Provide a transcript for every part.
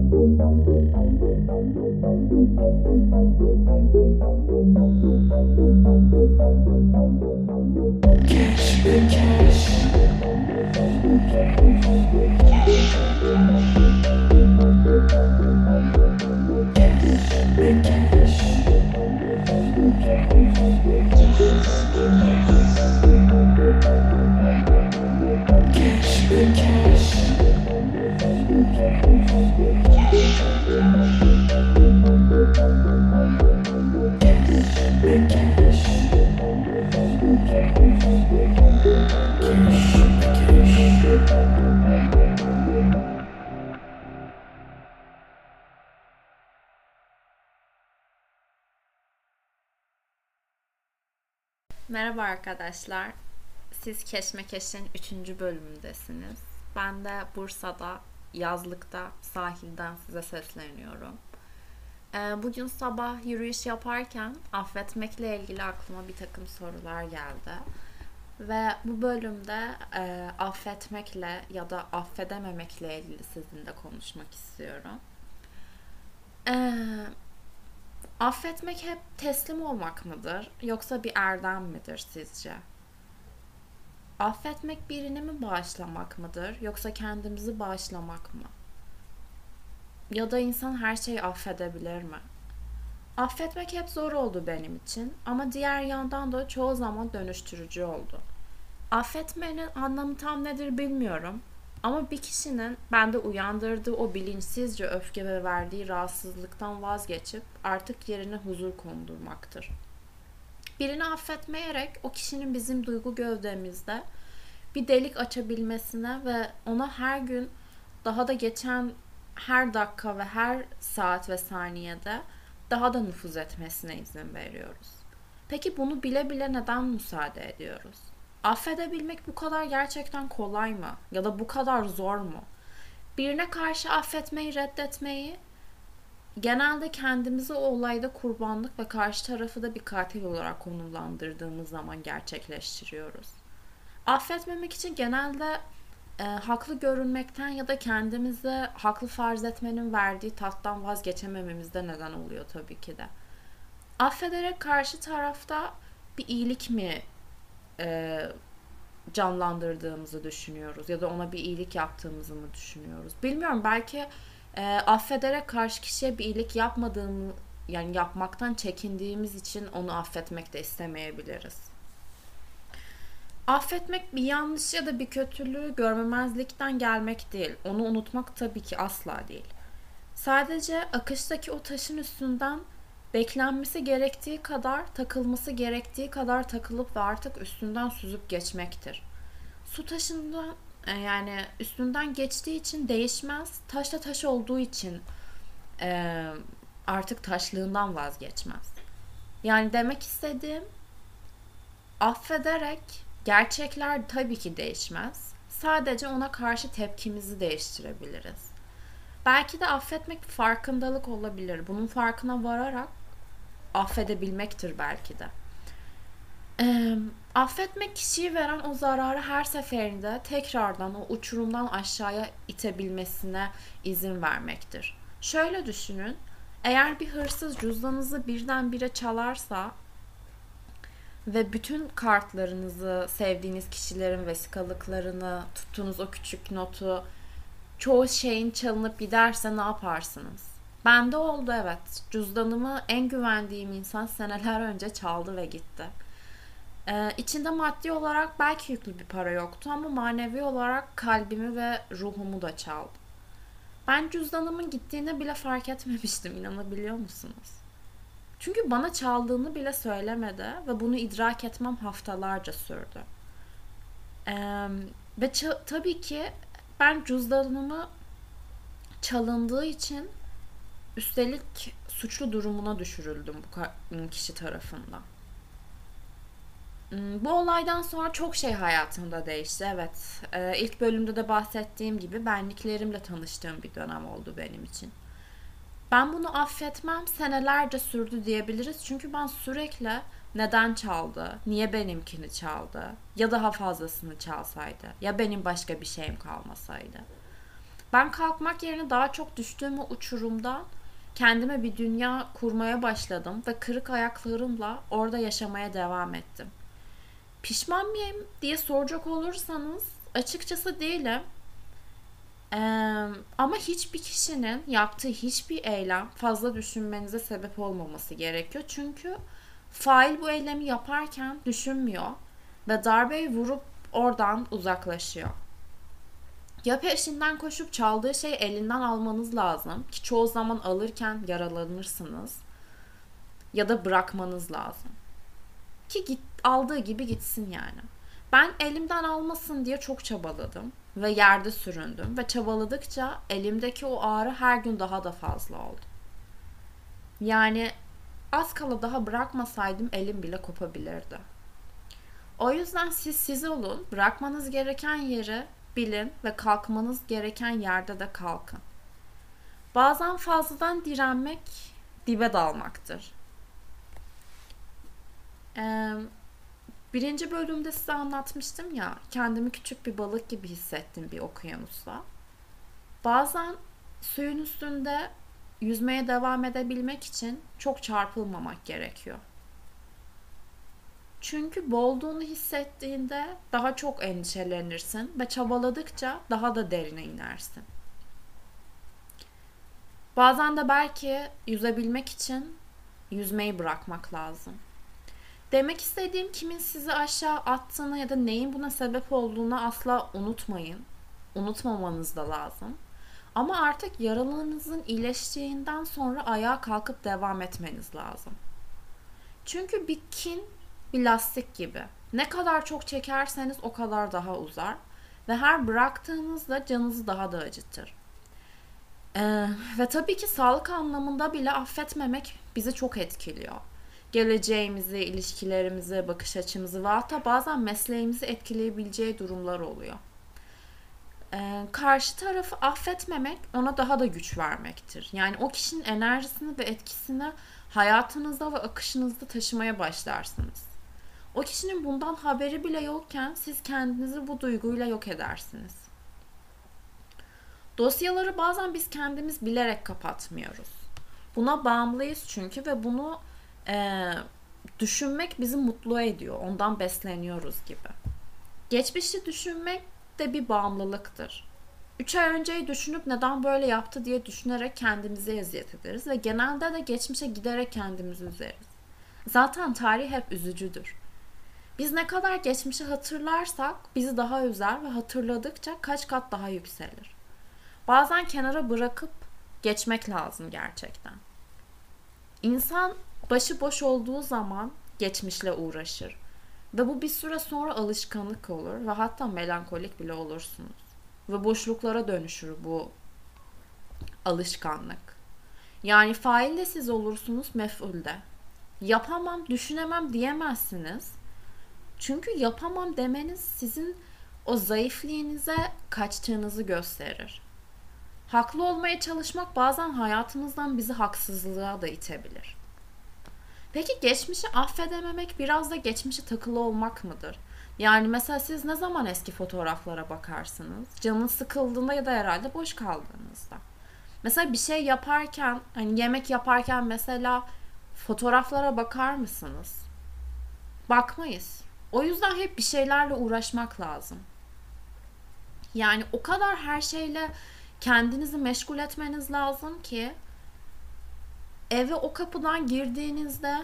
Thank you. Merhaba arkadaşlar. Siz Keşmekeş'in 3. bölümündesiniz. Ben de Bursa'da, yazlıkta, sahilden size sesleniyorum. Ee, bugün sabah yürüyüş yaparken affetmekle ilgili aklıma bir takım sorular geldi. Ve bu bölümde e, affetmekle ya da affedememekle ilgili sizinle konuşmak istiyorum. Ee, Affetmek hep teslim olmak mıdır yoksa bir erdem midir sizce? Affetmek birini mi bağışlamak mıdır yoksa kendimizi bağışlamak mı? Ya da insan her şeyi affedebilir mi? Affetmek hep zor oldu benim için ama diğer yandan da çoğu zaman dönüştürücü oldu. Affetmenin anlamı tam nedir bilmiyorum ama bir kişinin bende uyandırdığı o bilinçsizce öfke ve verdiği rahatsızlıktan vazgeçip artık yerine huzur kondurmaktır. Birini affetmeyerek o kişinin bizim duygu gövdemizde bir delik açabilmesine ve ona her gün daha da geçen her dakika ve her saat ve saniyede daha da nüfuz etmesine izin veriyoruz. Peki bunu bile bile neden müsaade ediyoruz? Affedebilmek bu kadar gerçekten kolay mı? Ya da bu kadar zor mu? Birine karşı affetmeyi, reddetmeyi genelde kendimizi o olayda kurbanlık ve karşı tarafı da bir katil olarak konumlandırdığımız zaman gerçekleştiriyoruz. Affetmemek için genelde e, haklı görünmekten ya da kendimizi haklı farz etmenin verdiği tattan vazgeçemememiz de neden oluyor tabii ki de. Affederek karşı tarafta bir iyilik mi e, canlandırdığımızı düşünüyoruz ya da ona bir iyilik yaptığımızı mı düşünüyoruz? Bilmiyorum belki e, affederek karşı kişiye bir iyilik yapmadığımı yani yapmaktan çekindiğimiz için onu affetmek de istemeyebiliriz. Affetmek bir yanlış ya da bir kötülüğü görmemezlikten gelmek değil. Onu unutmak tabii ki asla değil. Sadece akıştaki o taşın üstünden beklenmesi gerektiği kadar, takılması gerektiği kadar takılıp ve artık üstünden süzüp geçmektir. Su taşından e, yani üstünden geçtiği için değişmez, taşla taş olduğu için e, artık taşlığından vazgeçmez. Yani demek istediğim affederek gerçekler tabii ki değişmez. Sadece ona karşı tepkimizi değiştirebiliriz. Belki de affetmek farkındalık olabilir. Bunun farkına vararak affedebilmektir belki de. E, affetmek kişiyi veren o zararı her seferinde tekrardan o uçurumdan aşağıya itebilmesine izin vermektir. Şöyle düşünün, eğer bir hırsız cüzdanınızı birdenbire çalarsa ve bütün kartlarınızı, sevdiğiniz kişilerin vesikalıklarını, tuttuğunuz o küçük notu, çoğu şeyin çalınıp giderse ne yaparsınız? Bende oldu evet. Cüzdanımı en güvendiğim insan seneler önce çaldı ve gitti. Ee, içinde maddi olarak belki yüklü bir para yoktu ama manevi olarak kalbimi ve ruhumu da çaldı. Ben cüzdanımın gittiğini bile fark etmemiştim inanabiliyor musunuz? Çünkü bana çaldığını bile söylemedi ve bunu idrak etmem haftalarca sürdü. Ee, ve tabii ki ben cüzdanımı çalındığı için Üstelik suçlu durumuna düşürüldüm bu kişi tarafından. Hmm, bu olaydan sonra çok şey hayatımda değişti. Evet, ee, ilk bölümde de bahsettiğim gibi benliklerimle tanıştığım bir dönem oldu benim için. Ben bunu affetmem senelerce sürdü diyebiliriz. Çünkü ben sürekli neden çaldı, niye benimkini çaldı ya daha fazlasını çalsaydı ya benim başka bir şeyim kalmasaydı Ben kalkmak yerine daha çok düştüğüm o uçurumdan kendime bir dünya kurmaya başladım ve kırık ayaklarımla orada yaşamaya devam ettim. Pişman mıyım diye soracak olursanız açıkçası değilim. Ee, ama hiçbir kişinin yaptığı hiçbir eylem fazla düşünmenize sebep olmaması gerekiyor. Çünkü fail bu eylemi yaparken düşünmüyor ve darbeyi vurup oradan uzaklaşıyor. Ya peşinden koşup çaldığı şeyi elinden almanız lazım ki çoğu zaman alırken yaralanırsınız ya da bırakmanız lazım. Ki git, aldığı gibi gitsin yani. Ben elimden almasın diye çok çabaladım ve yerde süründüm ve çabaladıkça elimdeki o ağrı her gün daha da fazla oldu. Yani az kala daha bırakmasaydım elim bile kopabilirdi. O yüzden siz siz olun, bırakmanız gereken yeri bilin ve kalkmanız gereken yerde de kalkın. Bazen fazladan direnmek dibe dalmaktır. Ee, birinci bölümde size anlatmıştım ya, kendimi küçük bir balık gibi hissettim bir okyanusta. Bazen suyun üstünde yüzmeye devam edebilmek için çok çarpılmamak gerekiyor. Çünkü boğulduğunu hissettiğinde daha çok endişelenirsin ve çabaladıkça daha da derine inersin. Bazen de belki yüzebilmek için yüzmeyi bırakmak lazım. Demek istediğim kimin sizi aşağı attığını ya da neyin buna sebep olduğunu asla unutmayın. Unutmamanız da lazım. Ama artık yaralarınızın iyileştiğinden sonra ayağa kalkıp devam etmeniz lazım. Çünkü bir kin bir lastik gibi. Ne kadar çok çekerseniz o kadar daha uzar ve her bıraktığınızda canınızı daha da acıtır. Ee, ve tabii ki sağlık anlamında bile affetmemek bizi çok etkiliyor. Geleceğimizi, ilişkilerimizi, bakış açımızı ve hatta bazen mesleğimizi etkileyebileceği durumlar oluyor. Ee, karşı tarafı affetmemek ona daha da güç vermektir. Yani o kişinin enerjisini ve etkisini hayatınızda ve akışınızda taşımaya başlarsınız. O kişinin bundan haberi bile yokken siz kendinizi bu duyguyla yok edersiniz. Dosyaları bazen biz kendimiz bilerek kapatmıyoruz. Buna bağımlıyız çünkü ve bunu e, düşünmek bizi mutlu ediyor. Ondan besleniyoruz gibi. Geçmişi düşünmek de bir bağımlılıktır. Üç ay önceyi düşünüp neden böyle yaptı diye düşünerek kendimize eziyet ederiz ve genelde de geçmişe giderek kendimizi üzeriz. Zaten tarih hep üzücüdür. Biz ne kadar geçmişi hatırlarsak bizi daha üzer ve hatırladıkça kaç kat daha yükselir. Bazen kenara bırakıp geçmek lazım gerçekten. İnsan başı boş olduğu zaman geçmişle uğraşır. Ve bu bir süre sonra alışkanlık olur ve hatta melankolik bile olursunuz. Ve boşluklara dönüşür bu alışkanlık. Yani fail de siz olursunuz mef'ulde. Yapamam, düşünemem diyemezsiniz. Çünkü yapamam demeniz sizin o zayıflığınıza kaçtığınızı gösterir. Haklı olmaya çalışmak bazen hayatımızdan bizi haksızlığa da itebilir. Peki geçmişi affedememek biraz da geçmişe takılı olmak mıdır? Yani mesela siz ne zaman eski fotoğraflara bakarsınız? Canınız sıkıldığında ya da herhalde boş kaldığınızda. Mesela bir şey yaparken, hani yemek yaparken mesela fotoğraflara bakar mısınız? Bakmayız. O yüzden hep bir şeylerle uğraşmak lazım. Yani o kadar her şeyle kendinizi meşgul etmeniz lazım ki eve o kapıdan girdiğinizde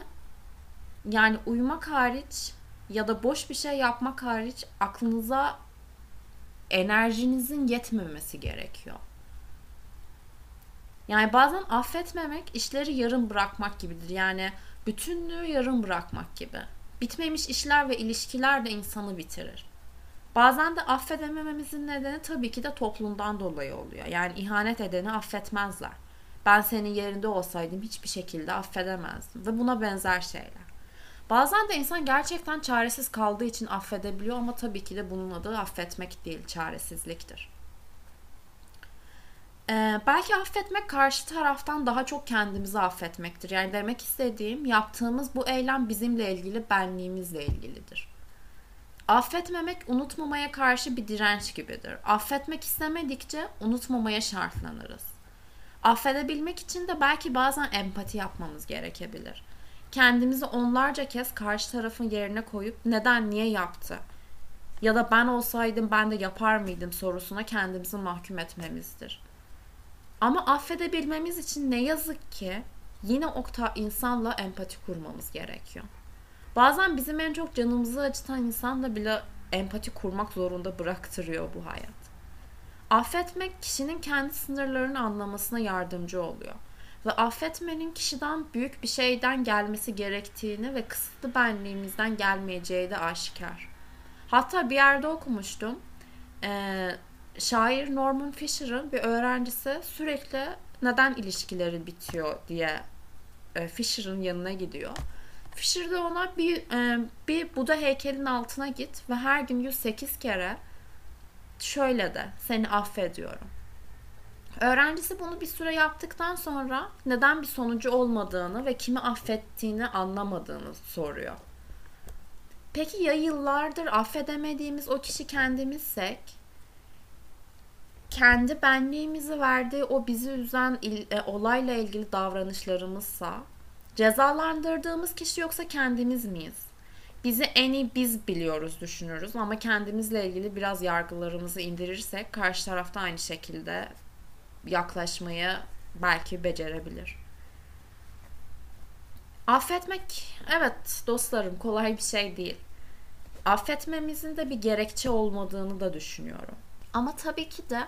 yani uyumak hariç ya da boş bir şey yapmak hariç aklınıza enerjinizin yetmemesi gerekiyor. Yani bazen affetmemek işleri yarım bırakmak gibidir. Yani bütünlüğü yarım bırakmak gibi. Bitmemiş işler ve ilişkiler de insanı bitirir. Bazen de affedemememizin nedeni tabii ki de toplumdan dolayı oluyor. Yani ihanet edeni affetmezler. Ben senin yerinde olsaydım hiçbir şekilde affedemezdim. Ve buna benzer şeyler. Bazen de insan gerçekten çaresiz kaldığı için affedebiliyor ama tabii ki de bunun adı affetmek değil, çaresizliktir. Ee, belki affetmek karşı taraftan daha çok kendimizi affetmektir. Yani demek istediğim yaptığımız bu eylem bizimle ilgili, benliğimizle ilgilidir. Affetmemek unutmamaya karşı bir direnç gibidir. Affetmek istemedikçe unutmamaya şartlanırız. Affedebilmek için de belki bazen empati yapmamız gerekebilir. Kendimizi onlarca kez karşı tarafın yerine koyup neden niye yaptı ya da ben olsaydım ben de yapar mıydım sorusuna kendimizi mahkum etmemizdir. Ama affedebilmemiz için ne yazık ki yine o insanla empati kurmamız gerekiyor. Bazen bizim en çok canımızı acıtan insanla bile empati kurmak zorunda bıraktırıyor bu hayat. Affetmek kişinin kendi sınırlarını anlamasına yardımcı oluyor. Ve affetmenin kişiden büyük bir şeyden gelmesi gerektiğini ve kısıtlı benliğimizden gelmeyeceği de aşikar. Hatta bir yerde okumuştum. Ee, şair Norman Fisher'ın bir öğrencisi sürekli neden ilişkileri bitiyor diye e, Fisher'ın yanına gidiyor. Fisher de ona bir, e, bir Buda heykelin altına git ve her gün 108 kere şöyle de seni affediyorum. Öğrencisi bunu bir süre yaptıktan sonra neden bir sonucu olmadığını ve kimi affettiğini anlamadığını soruyor. Peki ya yıllardır affedemediğimiz o kişi kendimizsek? Kendi benliğimizi verdiği o bizi üzen il, e, olayla ilgili davranışlarımızsa cezalandırdığımız kişi yoksa kendimiz miyiz? Bizi en iyi biz biliyoruz düşünürüz ama kendimizle ilgili biraz yargılarımızı indirirsek karşı tarafta aynı şekilde yaklaşmayı belki becerebilir. Affetmek evet dostlarım kolay bir şey değil affetmemizin de bir gerekçe olmadığını da düşünüyorum. Ama tabii ki de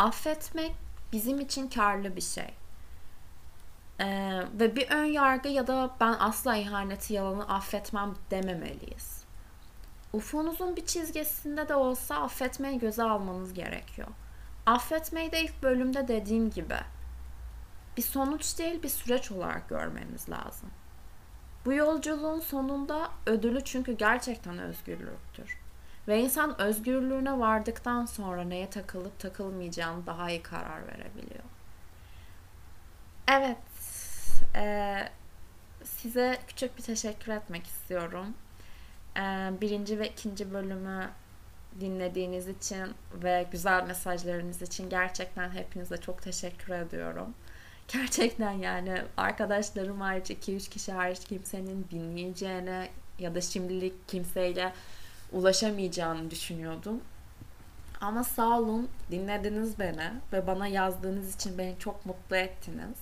affetmek bizim için karlı bir şey. Ee, ve bir ön yargı ya da ben asla ihaneti yalanı affetmem dememeliyiz. Ufunuzun bir çizgisinde de olsa affetmeyi göze almanız gerekiyor. Affetmeyi de ilk bölümde dediğim gibi bir sonuç değil bir süreç olarak görmeniz lazım. Bu yolculuğun sonunda ödülü çünkü gerçekten özgürlüktür. Ve insan özgürlüğüne vardıktan sonra neye takılıp takılmayacağını daha iyi karar verebiliyor. Evet, e, size küçük bir teşekkür etmek istiyorum. E, birinci ve ikinci bölümü dinlediğiniz için ve güzel mesajlarınız için gerçekten hepinize çok teşekkür ediyorum. Gerçekten yani arkadaşlarım hariç 2-3 kişi hariç kimsenin dinleyeceğine ya da şimdilik kimseyle ulaşamayacağını düşünüyordum. Ama sağ olun dinlediniz beni ve bana yazdığınız için beni çok mutlu ettiniz.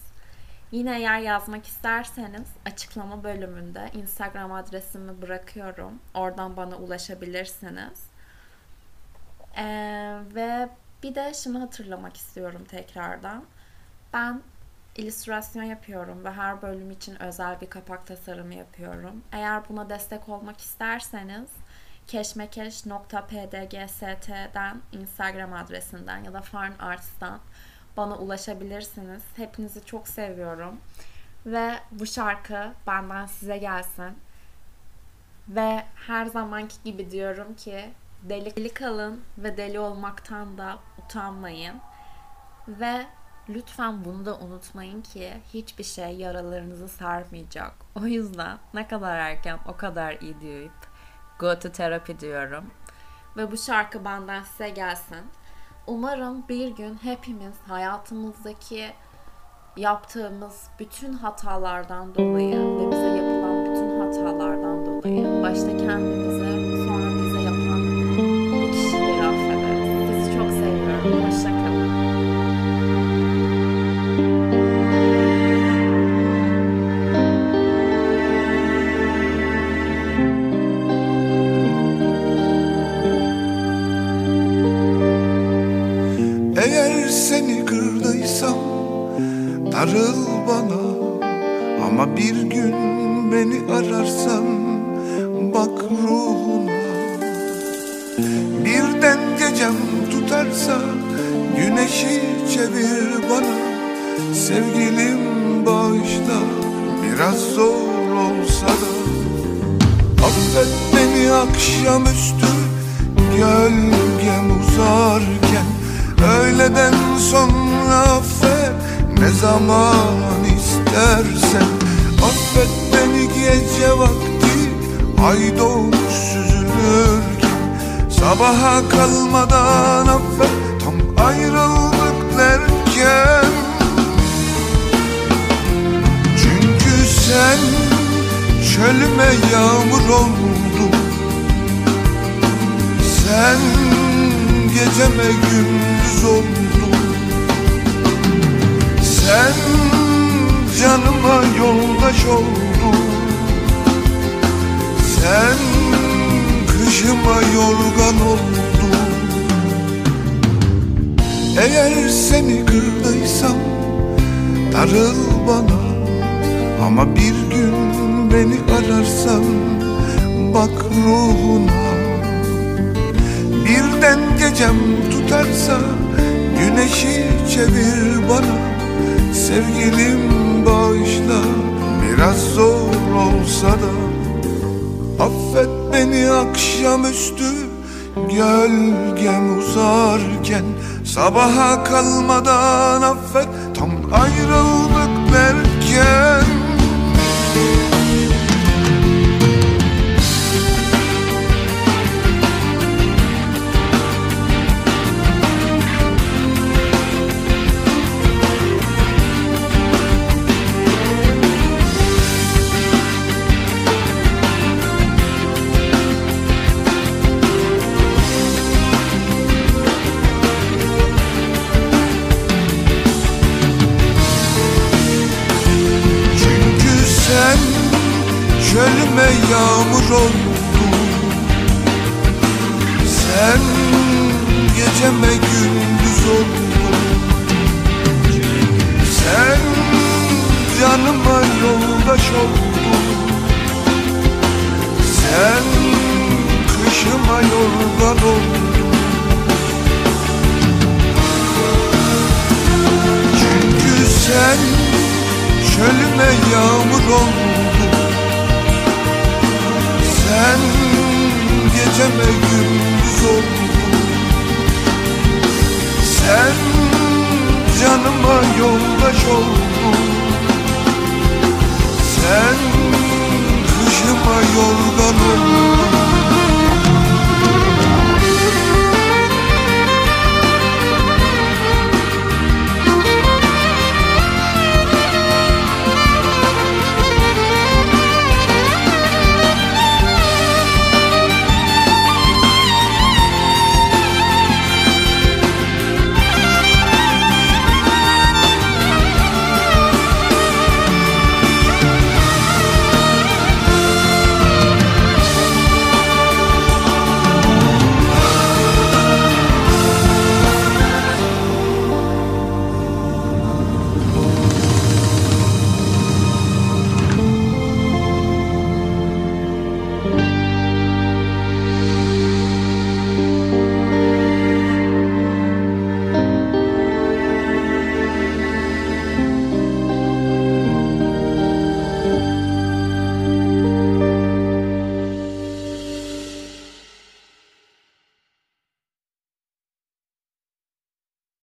Yine eğer yazmak isterseniz açıklama bölümünde Instagram adresimi bırakıyorum. Oradan bana ulaşabilirsiniz. Ee, ve bir de şunu hatırlamak istiyorum tekrardan. Ben illüstrasyon yapıyorum ve her bölüm için özel bir kapak tasarımı yapıyorum. Eğer buna destek olmak isterseniz keşmekeş.pdgst'den Instagram adresinden ya da Farn Arts'tan bana ulaşabilirsiniz. Hepinizi çok seviyorum. Ve bu şarkı benden size gelsin. Ve her zamanki gibi diyorum ki deli kalın ve deli olmaktan da utanmayın. Ve Lütfen bunu da unutmayın ki hiçbir şey yaralarınızı sarmayacak. O yüzden ne kadar erken o kadar iyi deyip go to therapy diyorum. Ve bu şarkı benden size gelsin. Umarım bir gün hepimiz hayatımızdaki yaptığımız bütün hatalardan dolayı ve bize yapılan bütün hatalardan dolayı başta kendimize Gecem tutarsa güneşi çevir bana. Sevgilim bağışla biraz zor olsa da. Affet beni akşamüstü gölgem uzarken. Öğleden sonra affet ne zaman istersen. Affet beni gece vakti Ay doğmuş süzülürken Sabaha kalmadan affet Tam ayrıldık derken. Çünkü sen çölüme yağmur oldun. Sen geceme gündüz oldun. Sen canıma yoldaş oldun. Sen kışıma yorgan oldun Eğer seni kırdıysam darıl bana. Ama bir gün beni ararsan bak ruhuna. Birden gecem tutarsa güneşi çevir bana. Sevgilim bağışla biraz zor olsa da Affet beni akşamüstü gölgem uzarken Sabaha kalmadan affet. Tam ayrıldık derken oldun Sen kışıma yorgan